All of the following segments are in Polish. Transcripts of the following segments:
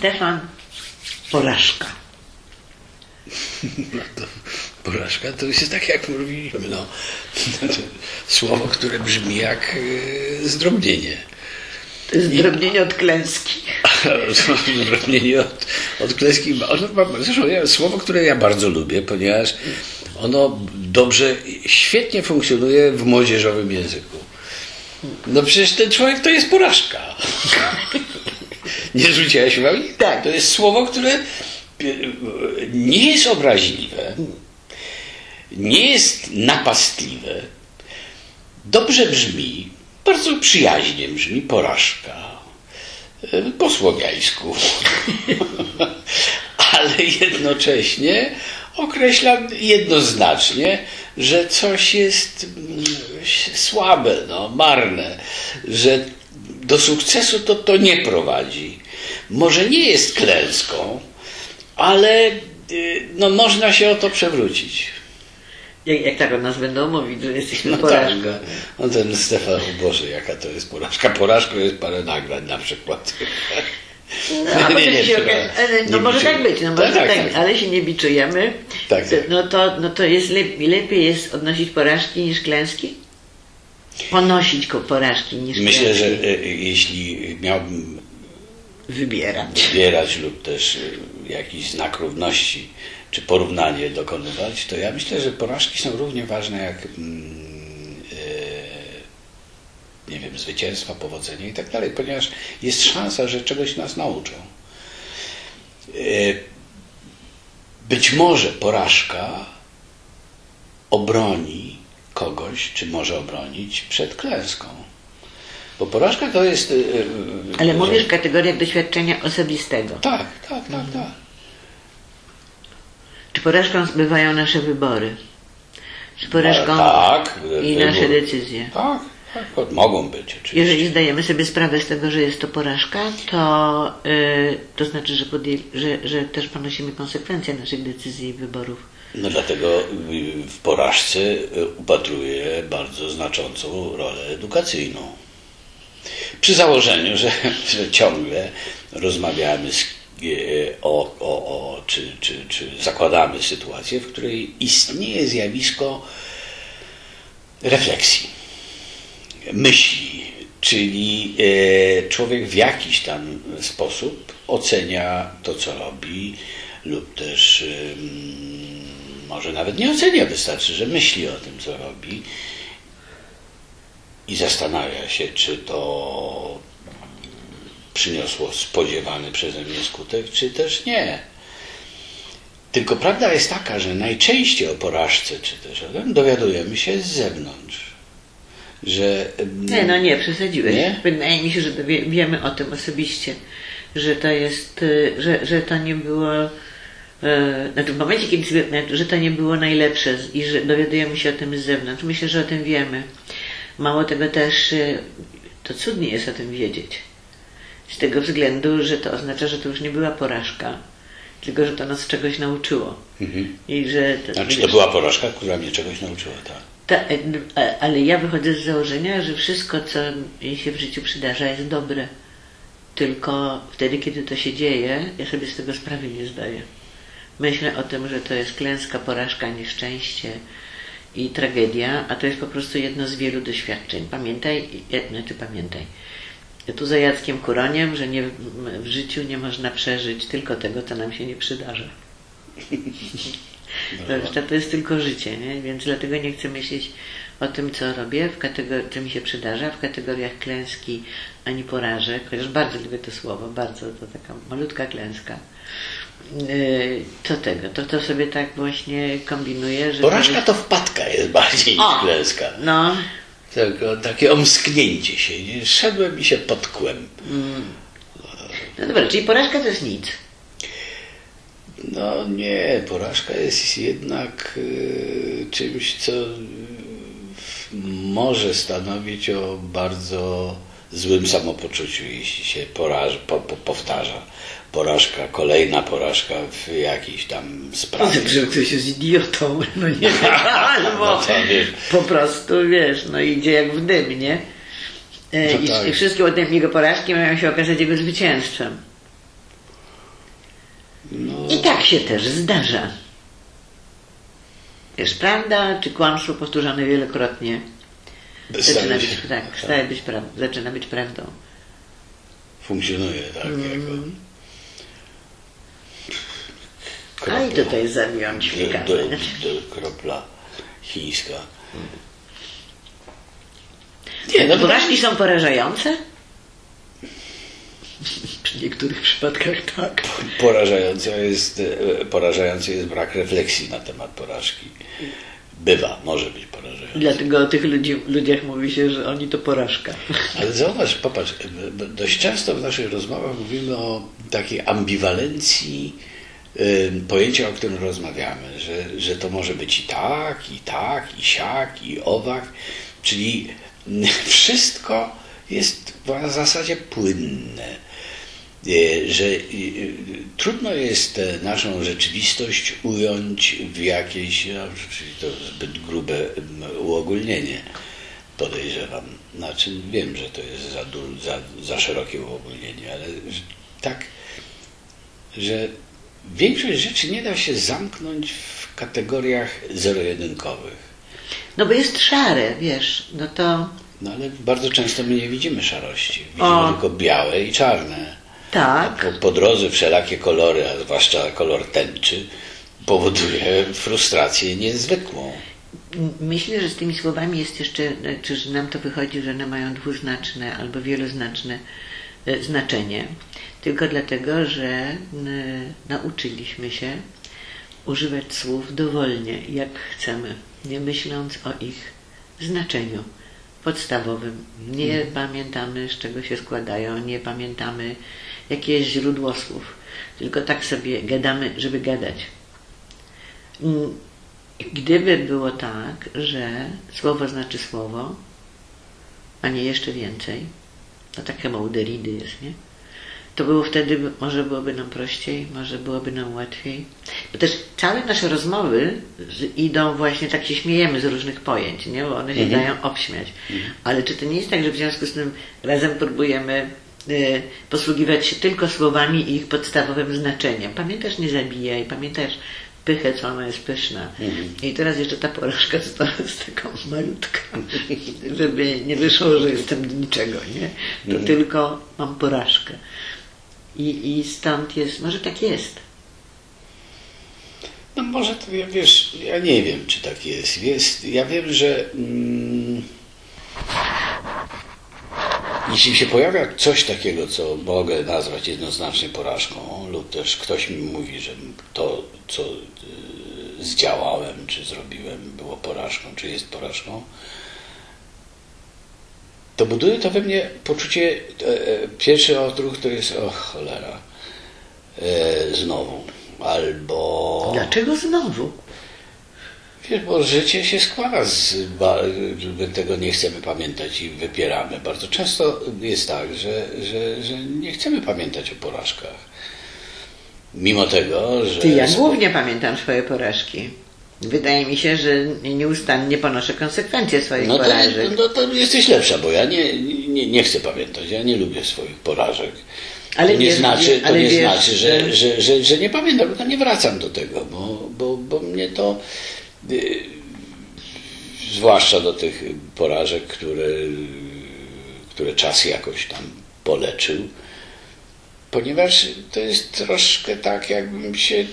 Stefan, porażka. No to porażka to jest tak jak mówiliśmy, no. Słowo, które brzmi jak e, zdrobnienie. To jest zdrobnienie od klęski. Zdrobnienie od, od klęski. Ono, ma- zresztą ja, słowo, które ja bardzo lubię, ponieważ ono dobrze, świetnie funkcjonuje w młodzieżowym języku. No przecież ten człowiek to jest porażka. Nie rzuciłeś uwagi? Tak. To jest słowo, które e, nie jest obraźliwe, nie jest napastliwe, dobrze brzmi, bardzo przyjaźnie brzmi porażka. E, Po słowiańsku. Ale jednocześnie określa jednoznacznie, że coś jest mm, słabe, no, marne, że do sukcesu to to nie prowadzi. Może nie jest klęską, ale y, no, można się o to przewrócić. Jak, jak tak o nas będą mówić, że jesteśmy No tak, porażką. no, no ten Stefan, o Boże, jaka to jest porażka. Porażką jest parę nagrań na przykład. No, a Nie, nie, się no Nie może tak być, no Tak, może tak, tak, tak. ale się nie biczujemy. Tak, tak. No to, no to jest lepiej, lepiej jest odnosić porażki niż klęski? Ponosić porażki niż Myślę, klęski. że y, jeśli miałbym Wybierać. wybierać lub też y, jakiś znak równości czy porównanie dokonywać, to ja myślę, że porażki są równie ważne jak mm, e, nie wiem, zwycięstwa, powodzenie i tak dalej, ponieważ jest szansa, że czegoś nas nauczą. E, Być może porażka obroni kogoś, czy może obronić przed klęską. Bo porażka to jest. e, e, Ale że- mówisz w kategoriach doświadczenia osobistego. Tak, tak, tak, tak. Czy porażką bywają nasze wybory? Czy porażką tak, i wybór. nasze decyzje? Tak, tak, mogą być oczywiście. Jeżeli zdajemy sobie sprawę z tego, że jest to porażka, to, y, to znaczy, że, podjęli, że, że też ponosimy konsekwencje naszych decyzji i wyborów. No dlatego w porażce y, upatruję bardzo znaczącą rolę edukacyjną. Przy założeniu, że, że ciągle rozmawiamy z, y, o, o, o czy, czy, czy zakładamy sytuację, w której istnieje zjawisko refleksji, myśli, czyli e, człowiek w jakiś tam sposób ocenia to, co robi, lub też może nawet nie ocenia, wystarczy, że myśli o tym, co robi i zastanawia się, czy to przyniosło spodziewany przeze mnie skutek, czy też nie. Tylko prawda jest taka, że najczęściej o porażce, czy też o tym dowiadujemy się z zewnątrz. Że, ym, Nie, no nie, przesadziłeś. Nie? Wydaje mi się, że wiemy o tym osobiście, że to jest, y, że, że to nie było, znaczy w momencie, kiedy sobie, znaczy, że to nie było najlepsze i że dowiadujemy się o tym z zewnątrz. Myślę, że o tym wiemy. Mało tego też, y, to cudnie jest o tym wiedzieć. Z tego względu, że to oznacza, że to już nie była porażka, tylko że to nas czegoś nauczyło. Mhm. I że to, Znaczy to była porażka, która mnie czegoś nauczyła, tak. ta, e, ale ja wychodzę z założenia, że wszystko, co mi się w życiu przydarza, jest dobre. Tylko wtedy, kiedy to się dzieje, ja sobie z tego sprawy nie zdaję. Myślę o tym, że to jest klęska, porażka, nieszczęście i tragedia, a to jest po prostu jedno z wielu doświadczeń. Pamiętaj, znaczy pamiętaj, tu za Jackiem Kuroniem, że nie, w życiu nie można przeżyć tylko tego, co nam się nie przydarza. To, to jest tylko życie, nie? więc dlatego nie chcę myśleć o tym, co robię, w kategor- co mi się przydarza, w kategoriach klęski ani porażek, chociaż bardzo lubię to słowo, bardzo, to taka malutka klęska. Yy, Co tego? To, to sobie tak właśnie kombinuję, że... Porażka to wpadka jest bardziej niż klęska. No, Tylko takie omsknięcie się. Szedłem i się potkłem. no dobra, czyli porażka to jest nic. No nie, porażka jest jednak y, czymś, co może stanowić o bardzo złym samopoczuciu, jeśli się poraż, po, po, powtarza. Porażka, kolejna porażka w jakiejś tam sprawie. że ktoś jest idiotą, no nie wiem, albo No to wiesz. po prostu, wiesz, no idzie jak w dym, nie? E, No I, tak. I wszystkie potem jego porażki mają się okazać jego zwycięstwem. I tak się też zdarza. Wiesz, prawda czy kłamstwo powtórzone wielokrotnie zaczyna być, tak, staje być pra- zaczyna być prawdą. Funkcjonuje tak jako... A i tutaj zabiłam do, ćwikawę. do, do kropla chińska. Nie, no Porażki są porażające? Przy niektórych przypadkach tak. porażający jest, e, porażający jest brak refleksji na temat porażki. Bywa, może być porażający. Dlatego o tych ludzi, ludziach mówi się, że oni to porażka. Ale zauważ, popatrz, e, dość często w naszych rozmowach mówimy o takiej ambiwalencji e, pojęcia, o którym rozmawiamy, że, że to może być i tak, i tak, i siak, i owak, czyli wszystko jest w zasadzie płynne. E, że e, trudno jest naszą rzeczywistość ująć w jakieś, no, to zbyt grube uogólnienie, podejrzewam. Znaczy wiem, że to jest za, za, za szerokie uogólnienie, ale tak, że większość rzeczy nie da się zamknąć w kategoriach zero-jedynkowych. No bo jest szare, wiesz, no to No ale bardzo często my nie widzimy szarości. Widzimy O. tylko białe i czarne. Tak, Po, po drodze wszelakie kolory, a zwłaszcza kolor tęczy, powoduje frustrację niezwykłą. Myślę, że z tymi słowami jest jeszcze, czy że nam to wychodzi, że one mają dwuznaczne albo wieloznaczne e, znaczenie. Tylko dlatego, że n, nauczyliśmy się używać słów dowolnie, jak chcemy, nie myśląc o ich znaczeniu podstawowym. Nie pamiętamy, z czego się składają, nie pamiętamy, jakie jest źródło słów. Tylko tak sobie gadamy, żeby gadać. Mm, Gdyby było tak, że słowo znaczy słowo, a nie jeszcze więcej, no tak chyba u Derrida jest, nie? To było wtedy, może byłoby nam prościej, może byłoby nam łatwiej. Bo też całe nasze rozmowy idą właśnie, tak się śmiejemy z różnych pojęć, nie? Bo one się dają obśmiać. Ale czy to nie jest tak, że w związku z tym razem próbujemy posługiwać się tylko słowami i ich podstawowym znaczeniem? Pamiętasz, nie zabijaj, pamiętasz pychę, co ona jest pyszna. I teraz jeszcze ta porażka została z taką malutka, żeby nie wyszło, że jestem do niczego, nie? To tylko mam porażkę. I, I stąd jest, może tak jest. No może to, ja wiesz, ja nie wiem, czy tak jest. jest ja wiem, że mm, jeśli się pojawia coś takiego, co mogę nazwać jednoznacznie porażką, lub też ktoś mi mówi, że to, co y, zdziałałem, czy zrobiłem, było porażką, czy jest porażką, to buduje to we mnie poczucie, e, e, pierwszy odruch to jest, o cholera, e, znowu, albo... Dlaczego znowu? Wiesz, bo życie się składa z tego nie chcemy pamiętać i wypieramy. Bardzo często jest tak, że, że, że nie chcemy pamiętać o porażkach. Mimo tego, że. Ty, ja głównie pamiętam swoje porażki. Wydaje mi się, że nieustannie ponoszę konsekwencje swoich No to, porażek. no to jesteś lepsza, bo ja nie, nie, nie chcę pamiętać, ja nie lubię swoich porażek. Ale to nie wiesz, znaczy, to ale nie wiesz, znaczy że, że- że, że, nie pamiętam, tylko nie wracam do tego, bo, bo, bo mnie to, zwłaszcza do tych porażek, które, które czas jakoś tam poleczył, ponieważ to jest troszkę tak, jakbym się y,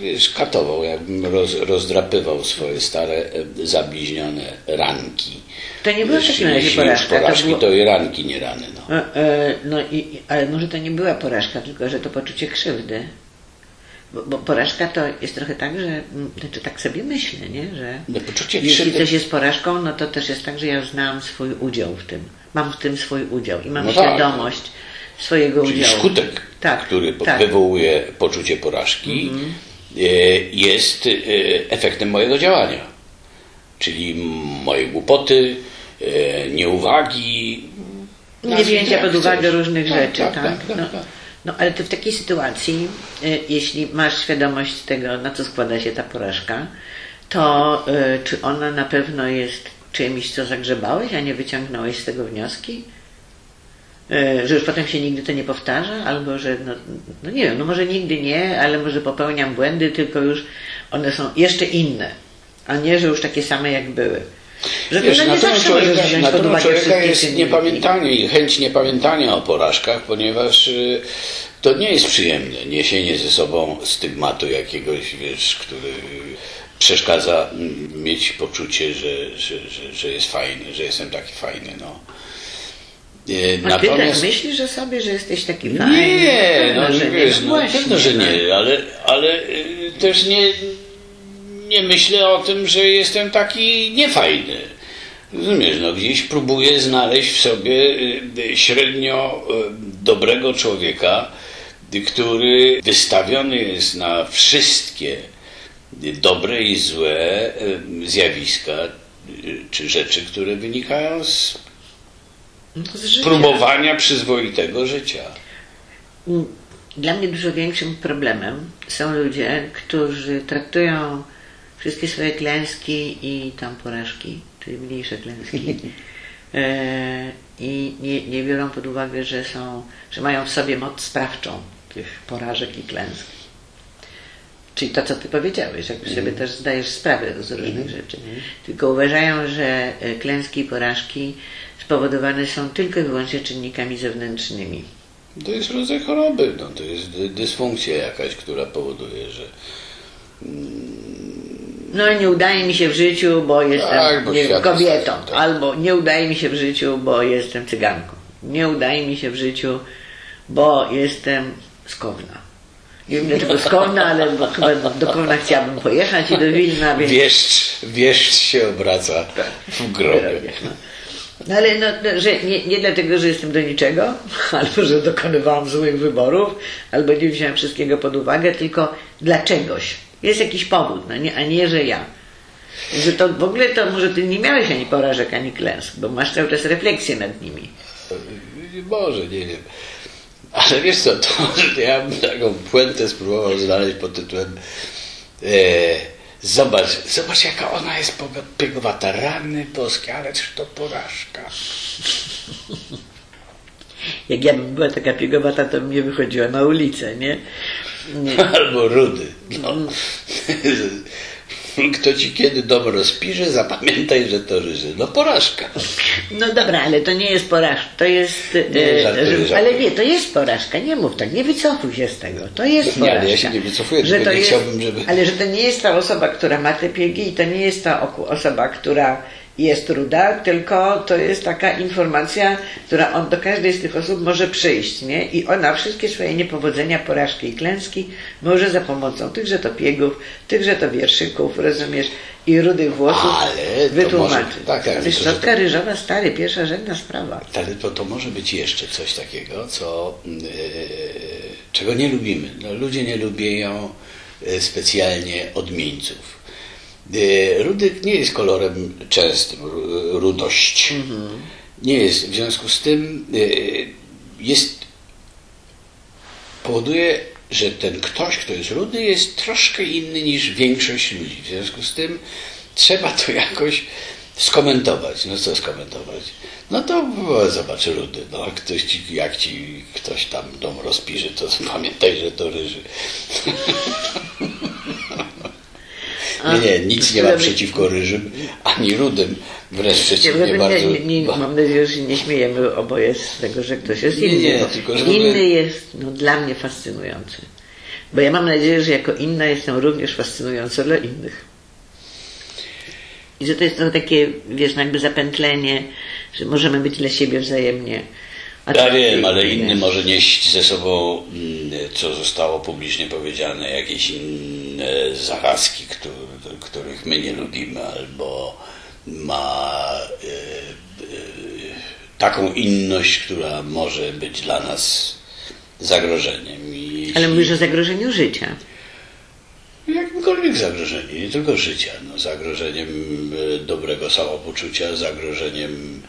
wiesz, katował, jakbym roz, rozdrapywał swoje stare, y, zabliźnione ranki. To nie była takim razie Jeśli porażka, to porażki, było- to i ranki, nie rany. No. E, e, No i- ale może to nie była porażka, tylko że to poczucie krzywdy. Bo, bo porażka to jest trochę tak, że mm, znaczy tak sobie myślę, nie? że No, jeśli coś jest porażką, no to też jest tak, że ja znam swój udział w tym. Mam w tym swój udział i mam No tak. świadomość swojego Czyli udziału. skutek, Tak, który tak. Mhm. wywołuje poczucie porażki, e, jest e, efektem mojego działania. Czyli mojej głupoty, e, nieuwagi. Nie wzięcia jak pod uwagę różnych rzeczy, tak? tak, tak, no, tak. No ale to w takiej sytuacji, y, jeśli masz świadomość tego, na co składa się ta porażka, to y, czy ona na pewno jest czymś, co zagrzebałeś, a nie wyciągnąłeś z tego wnioski? E, Że już potem się nigdy to nie powtarza, albo że, no, no nie wiem, no może nigdy nie, ale może popełniam błędy, tylko już one są jeszcze inne, a nie, że już takie same jak były. Że Wiesz, no nie zawsze człowieka, wziąć pod natural uwagę człowieka wszystkie jest niepamiętanie i chęć niepamiętania o porażkach, ponieważ y, to nie jest przyjemne. Niesienie ze sobą stygmatu jakiegoś, wiesz, który przeszkadza mm, mieć poczucie, że, że, że, że jest fajny, że jestem taki fajny. No. Y, A ty tak myślisz że sobie, że jesteś taki fajny? nie, no, Pewno, że wiesz, nie. no, Właśnie, pewno, że no. nie, ale, ale y, też nie, nie myślę o tym, że jestem taki niefajny. Rozumiesz, no gdzieś próbuję znaleźć w sobie y, y, średnio y, dobrego człowieka, który wystawiony jest na wszystkie dobre i złe zjawiska czy rzeczy, które wynikają z No z próbowania przyzwoitego życia. Dla mnie dużo większym problemem są ludzie, którzy traktują wszystkie swoje klęski i tam porażki, czyli mniejsze klęski, e, i nie, nie biorą pod uwagę, że są, że mają w sobie moc sprawczą tych porażek i klęsk. Czyli to, co ty powiedziałeś, jakby sobie też zdajesz sprawę z różnych rzeczy. Tylko uważają, że e, klęski i porażki spowodowane są tylko i wyłącznie czynnikami zewnętrznymi. To jest rodzaj choroby, no, to jest dy- dysfunkcja jakaś, która powoduje, że No nie udaje mi się w życiu, bo jestem Tak, bo nie świat kobietą, tak. albo nie udaje mi się w życiu, bo jestem cyganką. Nie udaje mi się w życiu, bo jestem z Kowna. Nie wiem dlaczego z Kowna, ale bo chyba do Kowna chciałabym pojechać i do Wilna, więc... wieszcz, wieszcz się obraca w grobie. No ale no, no, że nie, nie dlatego, że jestem do niczego, albo że dokonywałam złych wyborów, albo nie wziąłem wszystkiego pod uwagę, tylko dla czegoś. Jest jakiś powód, no nie, a nie, że ja. Że to w ogóle to może ty nie miałeś ani porażek, ani klęsk, bo masz cały czas refleksję nad nimi. Może, nie wiem. Ale wiesz co, to ja bym taką puentę spróbował znaleźć pod tytułem e, zobacz, zobacz jaka ona jest piegowata. Rany boskie, ale czy to porażka. Jak ja bym była taka piegowata, to bym nie wychodziła na ulicę, nie? nie. Albo rudy. No. Kto ci kiedy dom rozpisze, zapamiętaj, że to ryży. No porażka. No dobra, ale to nie jest porażka, to jest... Nie, e, żartuję, że- żartuję. ale nie, to jest porażka, nie mów tak, nie wycofuj się z tego, to jest Nie, porażka. ale ja się nie wycofuję, tylko nie chciałbym, żeby- Ale że to nie jest ta osoba, która ma te piegi i to nie jest ta osoba, która jest ruda, tylko to jest taka informacja, która on do każdej z tych osób może przyjść, nie? I ona wszystkie swoje niepowodzenia, porażki i klęski może za pomocą tychże to piegów, tychże to wierszyków, rozumiesz, i rudych włosów Ale wytłumaczyć. może- tak, tak, Ale szczotka to- ryżowa, stary, pierwsza rzędna sprawa. Ale to, to może być jeszcze coś takiego, co, yy, czego nie lubimy. No, ludzie nie lubią yy, specjalnie odmieńców. Yy, Rudy nie jest kolorem częstym, ru- rudość. Nie jest. W związku z tym yy, jest, powoduje, że ten ktoś, kto jest rudy, jest troszkę inny niż większość ludzi. W związku z tym trzeba to jakoś skomentować. No co skomentować? No to zobacz rudy. No, ktoś ci, jak ci ktoś tam dom rozpisze, to pamiętaj, że to ryży. Nie, nie, nic nie Dobrze. przeciwko ryżym, ani rudym. Wręcz Nie, przeciwnie, nie, bardzo... nie, nie, mam nadzieję, że nie śmiejemy oboje z tego, że ktoś jest inny. nie, tylko, że inny jest no, dla mnie fascynujący. Bo ja mam nadzieję, że jako inna jestem również fascynująca dla innych. I że to jest to takie, wiesz, no jakby zapętlenie, że możemy być dla siebie wzajemnie. Ja wiem, ale inny może nieść ze sobą, mm, co zostało publicznie powiedziane, jakieś inne zarazki, które, których my nie lubimy, albo ma e, e, taką inność, która może być dla nas zagrożeniem. I Ale jeśli- mówisz o zagrożeniu życia. Jakimkolwiek zagrożeniem, nie tylko życia. No, zagrożeniem e, dobrego samopoczucia, zagrożeniem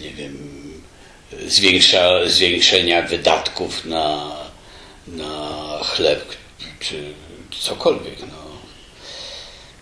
nie wiem, zwiększa, zwiększenia wydatków na, na chleb czy cokolwiek. No.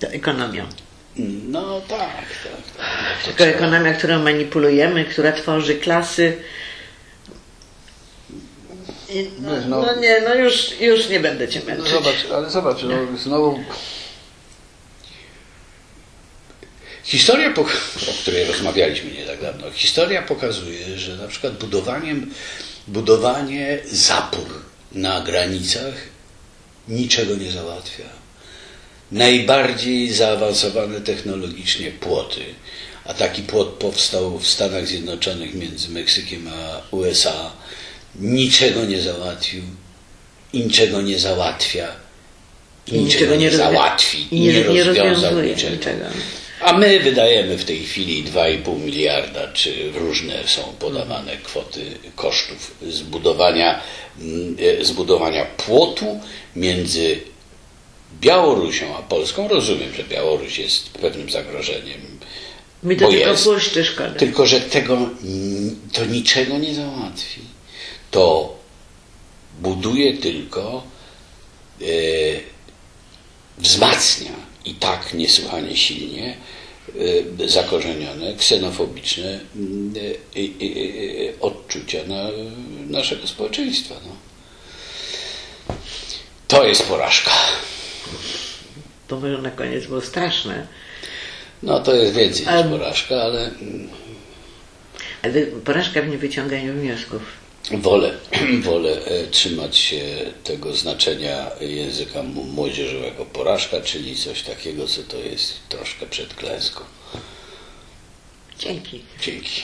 To ekonomią. No tak, tak. tak. Tylko ekonomia, którą manipulujemy, która tworzy klasy. I no, Wiesz, no- no nie, no już, już nie będę cię No męczyć. zobacz, ale zobacz, no, znowu Historia, o której rozmawialiśmy nie tak dawno, historia pokazuje, że na przykład budowaniem, budowanie zapór na granicach niczego nie załatwia. Najbardziej zaawansowane technologicznie płoty, a taki płot powstał w Stanach Zjednoczonych między Meksykiem a USA, niczego nie załatwił, niczego nie załatwia, i niczego nie rozwi- załatwi, nie, nie rozwiązał niczego. niczego. A my wydajemy w tej chwili 2,5 miliarda, czy różne są podawane kwoty kosztów zbudowania, mm, zbudowania płotu między Białorusią a Polską. Rozumiem, że Białoruś jest pewnym zagrożeniem. Mi to jest. Tylko, że tego to niczego nie załatwi. To buduje tylko, e, wzmacnia i tak niesłychanie silnie zakorzenione, ksenofobiczne e, e, odczucia na, naszego społeczeństwa. No. To jest porażka. To może na koniec było straszne. No to jest więcej niż porażka, ale mm, Ale porażka w niewyciąganiu wniosków. Wolę, wolę e, trzymać się tego znaczenia języka młodzieżowego porażka, czyli coś takiego, co to jest troszkę przed klęską. Dzięki. Dzięki.